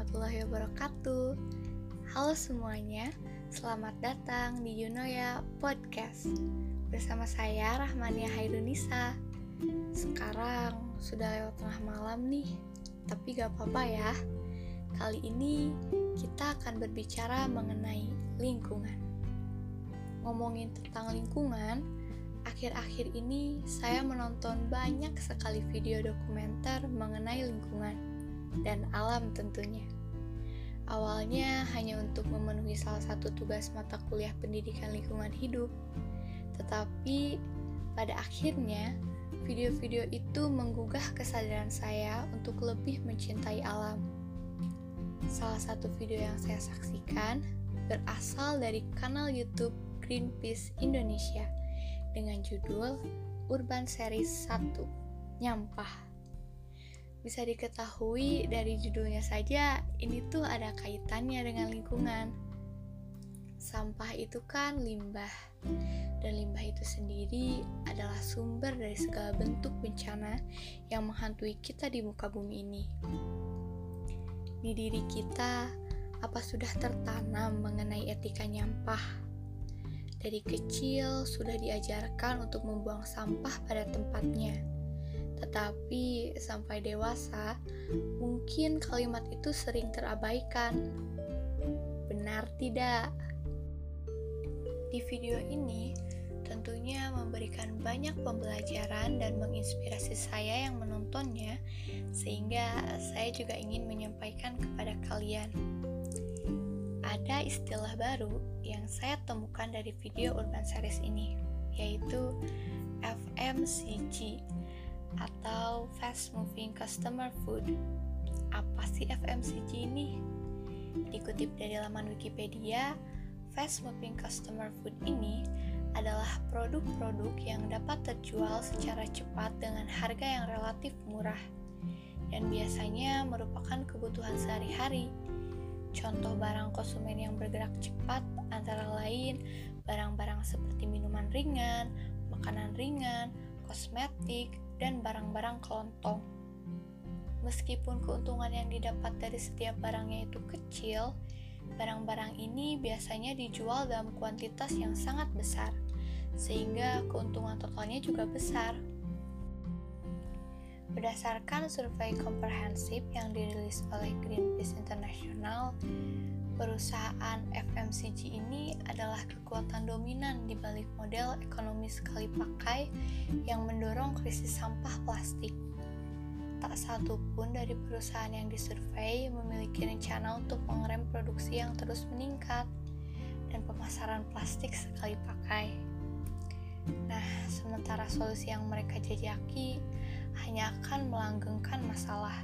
warahmatullahi wabarakatuh. Halo semuanya, selamat datang di Yunoya Podcast bersama saya Rahmania Hairunisa. Sekarang sudah lewat tengah malam nih, tapi gak apa-apa ya. Kali ini kita akan berbicara mengenai lingkungan. Ngomongin tentang lingkungan, akhir-akhir ini saya menonton banyak sekali video dokumenter mengenai lingkungan dan alam tentunya. Awalnya hanya untuk memenuhi salah satu tugas mata kuliah pendidikan lingkungan hidup, tetapi pada akhirnya video-video itu menggugah kesadaran saya untuk lebih mencintai alam. Salah satu video yang saya saksikan berasal dari kanal YouTube Greenpeace Indonesia dengan judul Urban Series 1 Nyampah bisa diketahui dari judulnya saja, ini tuh ada kaitannya dengan lingkungan. Sampah itu kan limbah, dan limbah itu sendiri adalah sumber dari segala bentuk bencana yang menghantui kita di muka bumi ini. Di diri kita, apa sudah tertanam mengenai etika nyampah? Dari kecil sudah diajarkan untuk membuang sampah pada tempatnya tetapi sampai dewasa, mungkin kalimat itu sering terabaikan. Benar tidak? Di video ini, tentunya memberikan banyak pembelajaran dan menginspirasi saya yang menontonnya, sehingga saya juga ingin menyampaikan kepada kalian. Ada istilah baru yang saya temukan dari video Urban Series ini, yaitu FMCG atau Fast Moving Customer Food. Apa sih FMCG ini? Dikutip dari laman Wikipedia, Fast Moving Customer Food ini adalah produk-produk yang dapat terjual secara cepat dengan harga yang relatif murah dan biasanya merupakan kebutuhan sehari-hari. Contoh barang konsumen yang bergerak cepat antara lain barang-barang seperti minuman ringan, makanan ringan, kosmetik, dan barang-barang kelontong. Meskipun keuntungan yang didapat dari setiap barangnya itu kecil, barang-barang ini biasanya dijual dalam kuantitas yang sangat besar, sehingga keuntungan totalnya juga besar. Berdasarkan survei komprehensif yang dirilis oleh Greenpeace International, perusahaan FMCG ini adalah kekuatan dominan di balik model ekonomi sekali pakai yang mendorong krisis sampah plastik. Tak satu pun dari perusahaan yang disurvei memiliki rencana untuk mengerem produksi yang terus meningkat dan pemasaran plastik sekali pakai. Nah, sementara solusi yang mereka jajaki hanya akan melanggengkan masalah.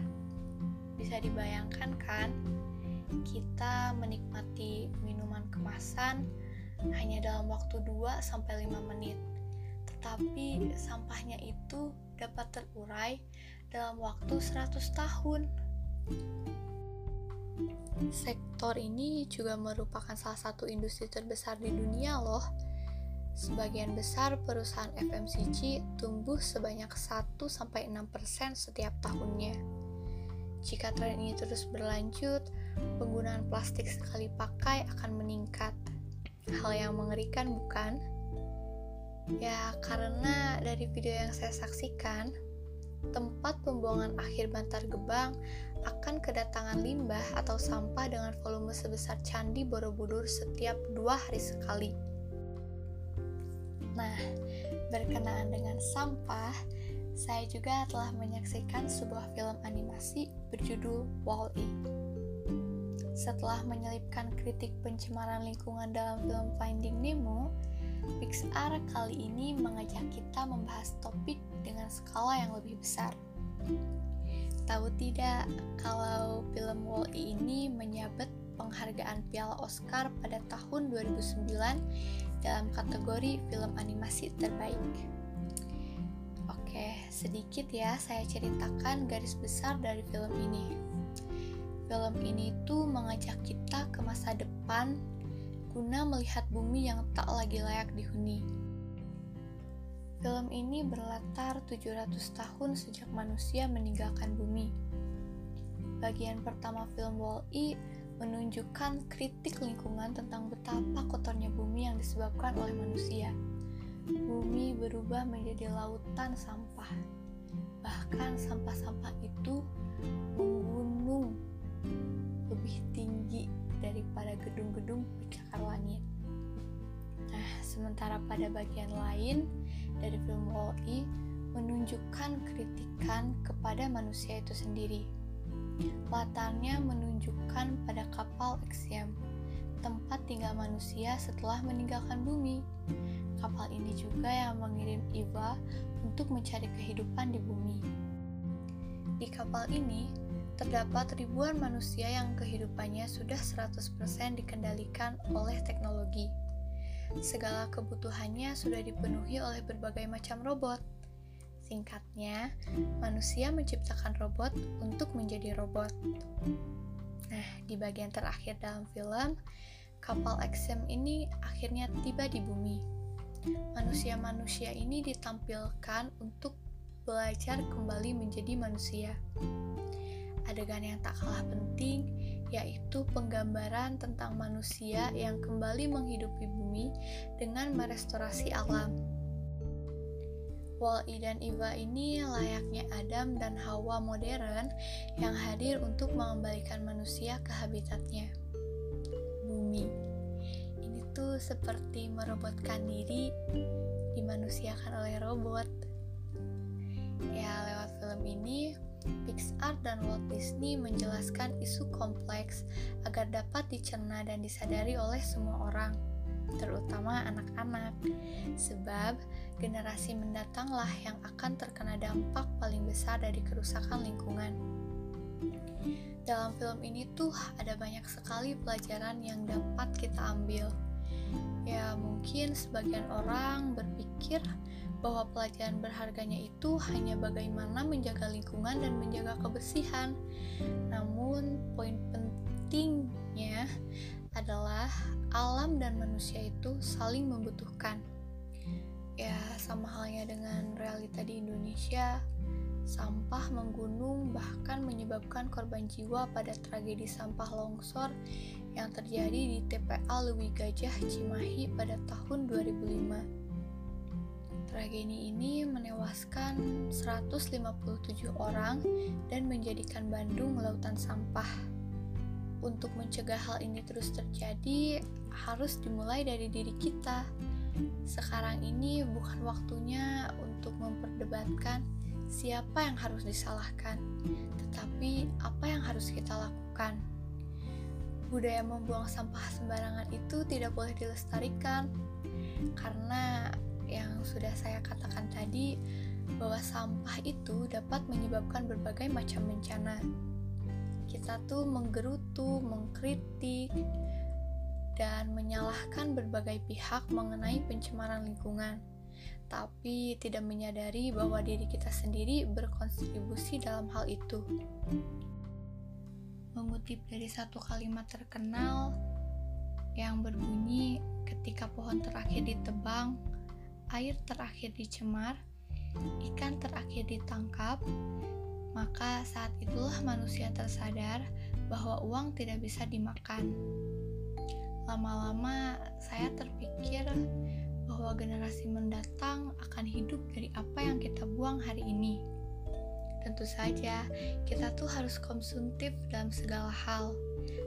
Bisa dibayangkan kan? Kita menikmati minuman kemasan hanya dalam waktu 2-5 menit. Tetapi sampahnya itu dapat terurai dalam waktu 100 tahun. Sektor ini juga merupakan salah satu industri terbesar di dunia loh. Sebagian besar perusahaan FMCG tumbuh sebanyak 1-6% setiap tahunnya. Jika tren ini terus berlanjut, penggunaan plastik sekali pakai akan meningkat. Hal yang mengerikan bukan? Ya, karena dari video yang saya saksikan, tempat pembuangan akhir Bantar Gebang akan kedatangan limbah atau sampah dengan volume sebesar Candi Borobudur setiap dua hari sekali. Nah, berkenaan dengan sampah, saya juga telah menyaksikan sebuah film animasi berjudul Wall-E. Setelah menyelipkan kritik pencemaran lingkungan dalam film Finding Nemo, Pixar kali ini mengajak kita membahas topik dengan skala yang lebih besar. Tahu tidak kalau film Wall-E ini menyabet penghargaan Piala Oscar pada tahun 2009 dalam kategori film animasi terbaik. Oke, sedikit ya saya ceritakan garis besar dari film ini. Film ini tuh mengajak kita ke masa depan guna melihat bumi yang tak lagi layak dihuni. Film ini berlatar 700 tahun sejak manusia meninggalkan bumi. bagian pertama film Wall-E menunjukkan kritik lingkungan tentang betapa kotornya bumi yang disebabkan oleh manusia. Bumi berubah menjadi lautan sampah. Bahkan sampah-sampah itu menggunung lebih tinggi daripada gedung-gedung pencakar langit. Nah, sementara pada bagian lain dari film Wall-E menunjukkan kritikan kepada manusia itu sendiri Latarnya menunjukkan pada kapal Exiam, tempat tinggal manusia setelah meninggalkan bumi. Kapal ini juga yang mengirim Eva untuk mencari kehidupan di bumi. Di kapal ini, terdapat ribuan manusia yang kehidupannya sudah 100% dikendalikan oleh teknologi. Segala kebutuhannya sudah dipenuhi oleh berbagai macam robot Singkatnya, manusia menciptakan robot untuk menjadi robot. Nah, di bagian terakhir dalam film, kapal Exim ini akhirnya tiba di bumi. Manusia-manusia ini ditampilkan untuk belajar kembali menjadi manusia. Adegan yang tak kalah penting yaitu penggambaran tentang manusia yang kembali menghidupi bumi dengan merestorasi alam. Wall-E dan Eva ini layaknya Adam dan Hawa modern yang hadir untuk mengembalikan manusia ke habitatnya. Bumi. Ini tuh seperti merobotkan diri dimanusiakan oleh robot. Ya, lewat film ini, Pixar dan Walt Disney menjelaskan isu kompleks agar dapat dicerna dan disadari oleh semua orang terutama anak-anak, sebab generasi mendatanglah yang akan terkena dampak paling besar dari kerusakan lingkungan. Dalam film ini tuh ada banyak sekali pelajaran yang dapat kita ambil. Ya, mungkin sebagian orang berpikir bahwa pelajaran berharganya itu hanya bagaimana menjaga lingkungan dan menjaga kebersihan. Namun, poin pentingnya adalah alam dan manusia itu saling membutuhkan. Ya, sama halnya dengan realita di Indonesia, sampah menggunung bahkan menyebabkan korban jiwa pada tragedi sampah longsor yang terjadi di TPA Lewi Gajah Cimahi pada tahun 2005. Tragedi ini menewaskan 157 orang dan menjadikan Bandung lautan sampah untuk mencegah hal ini terus terjadi harus dimulai dari diri kita. Sekarang ini bukan waktunya untuk memperdebatkan siapa yang harus disalahkan, tetapi apa yang harus kita lakukan. Budaya membuang sampah sembarangan itu tidak boleh dilestarikan, karena yang sudah saya katakan tadi, bahwa sampah itu dapat menyebabkan berbagai macam bencana kita tuh menggerutu, mengkritik, dan menyalahkan berbagai pihak mengenai pencemaran lingkungan, tapi tidak menyadari bahwa diri kita sendiri berkontribusi dalam hal itu. Mengutip dari satu kalimat terkenal yang berbunyi, "Ketika pohon terakhir ditebang, air terakhir dicemar, ikan terakhir ditangkap, maka saat itulah manusia tersadar bahwa uang tidak bisa dimakan. Lama-lama saya terpikir bahwa generasi mendatang akan hidup dari apa yang kita buang hari ini. Tentu saja, kita tuh harus konsumtif dalam segala hal,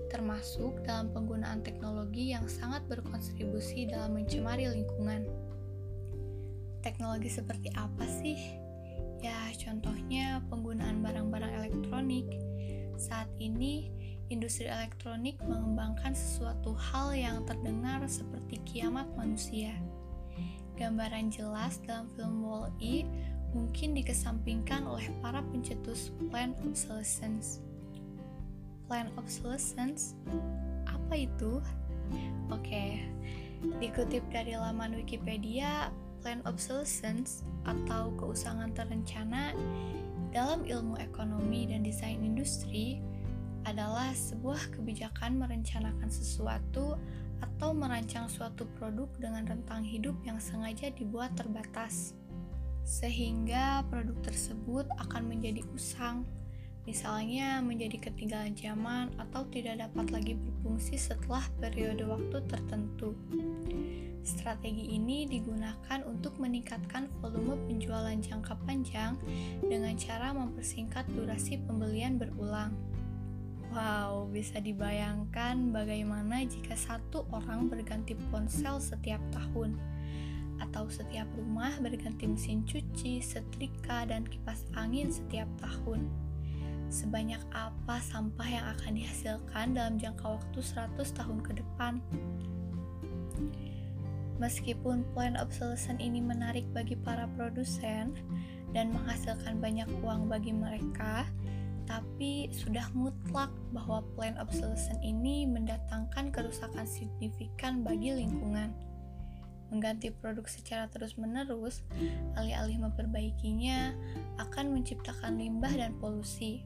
termasuk dalam penggunaan teknologi yang sangat berkontribusi dalam mencemari lingkungan. Teknologi seperti apa sih Ya, contohnya penggunaan barang-barang elektronik. Saat ini, industri elektronik mengembangkan sesuatu hal yang terdengar seperti kiamat manusia. Gambaran jelas dalam film Wall-E mungkin dikesampingkan oleh para pencetus plan obsolescence. Plan obsolescence? Apa itu? Oke, dikutip dari laman Wikipedia, plan obsolescence atau keusangan terencana dalam ilmu ekonomi dan desain industri adalah sebuah kebijakan merencanakan sesuatu atau merancang suatu produk dengan rentang hidup yang sengaja dibuat terbatas, sehingga produk tersebut akan menjadi usang misalnya menjadi ketinggalan zaman atau tidak dapat lagi berfungsi setelah periode waktu tertentu. Strategi ini digunakan untuk meningkatkan volume penjualan jangka panjang dengan cara mempersingkat durasi pembelian berulang. Wow, bisa dibayangkan bagaimana jika satu orang berganti ponsel setiap tahun, atau setiap rumah berganti mesin cuci, setrika, dan kipas angin setiap tahun sebanyak apa sampah yang akan dihasilkan dalam jangka waktu 100 tahun ke depan. Meskipun plan obsolescence ini menarik bagi para produsen dan menghasilkan banyak uang bagi mereka, tapi sudah mutlak bahwa plan obsolescence ini mendatangkan kerusakan signifikan bagi lingkungan. Mengganti produk secara terus-menerus, alih-alih memperbaikinya, akan menciptakan limbah dan polusi.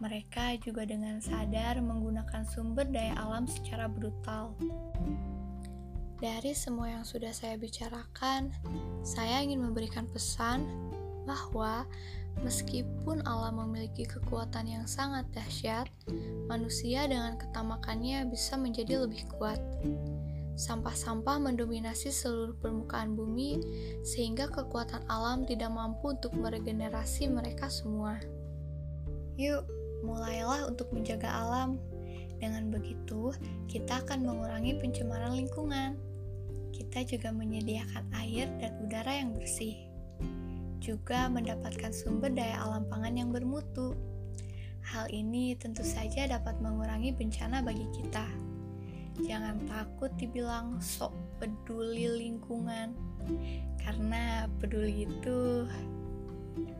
Mereka juga dengan sadar menggunakan sumber daya alam secara brutal. Dari semua yang sudah saya bicarakan, saya ingin memberikan pesan bahwa meskipun alam memiliki kekuatan yang sangat dahsyat, manusia dengan ketamakannya bisa menjadi lebih kuat. Sampah-sampah mendominasi seluruh permukaan bumi, sehingga kekuatan alam tidak mampu untuk meregenerasi mereka semua. Yuk, mulailah untuk menjaga alam. Dengan begitu, kita akan mengurangi pencemaran lingkungan. Kita juga menyediakan air dan udara yang bersih. Juga mendapatkan sumber daya alam pangan yang bermutu. Hal ini tentu saja dapat mengurangi bencana bagi kita. Jangan takut dibilang sok peduli lingkungan, karena peduli itu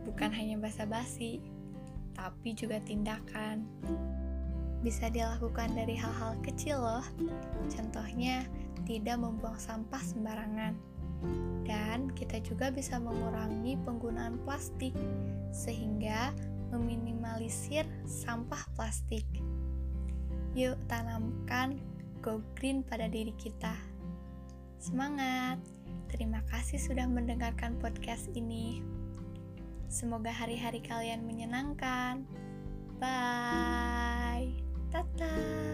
bukan hanya basa-basi, tapi juga tindakan. Bisa dilakukan dari hal-hal kecil loh. Contohnya, tidak membuang sampah sembarangan. Dan kita juga bisa mengurangi penggunaan plastik sehingga meminimalisir sampah plastik. Yuk tanamkan go green pada diri kita. Semangat! Terima kasih sudah mendengarkan podcast ini. Semoga hari-hari kalian menyenangkan. Bye. Tata.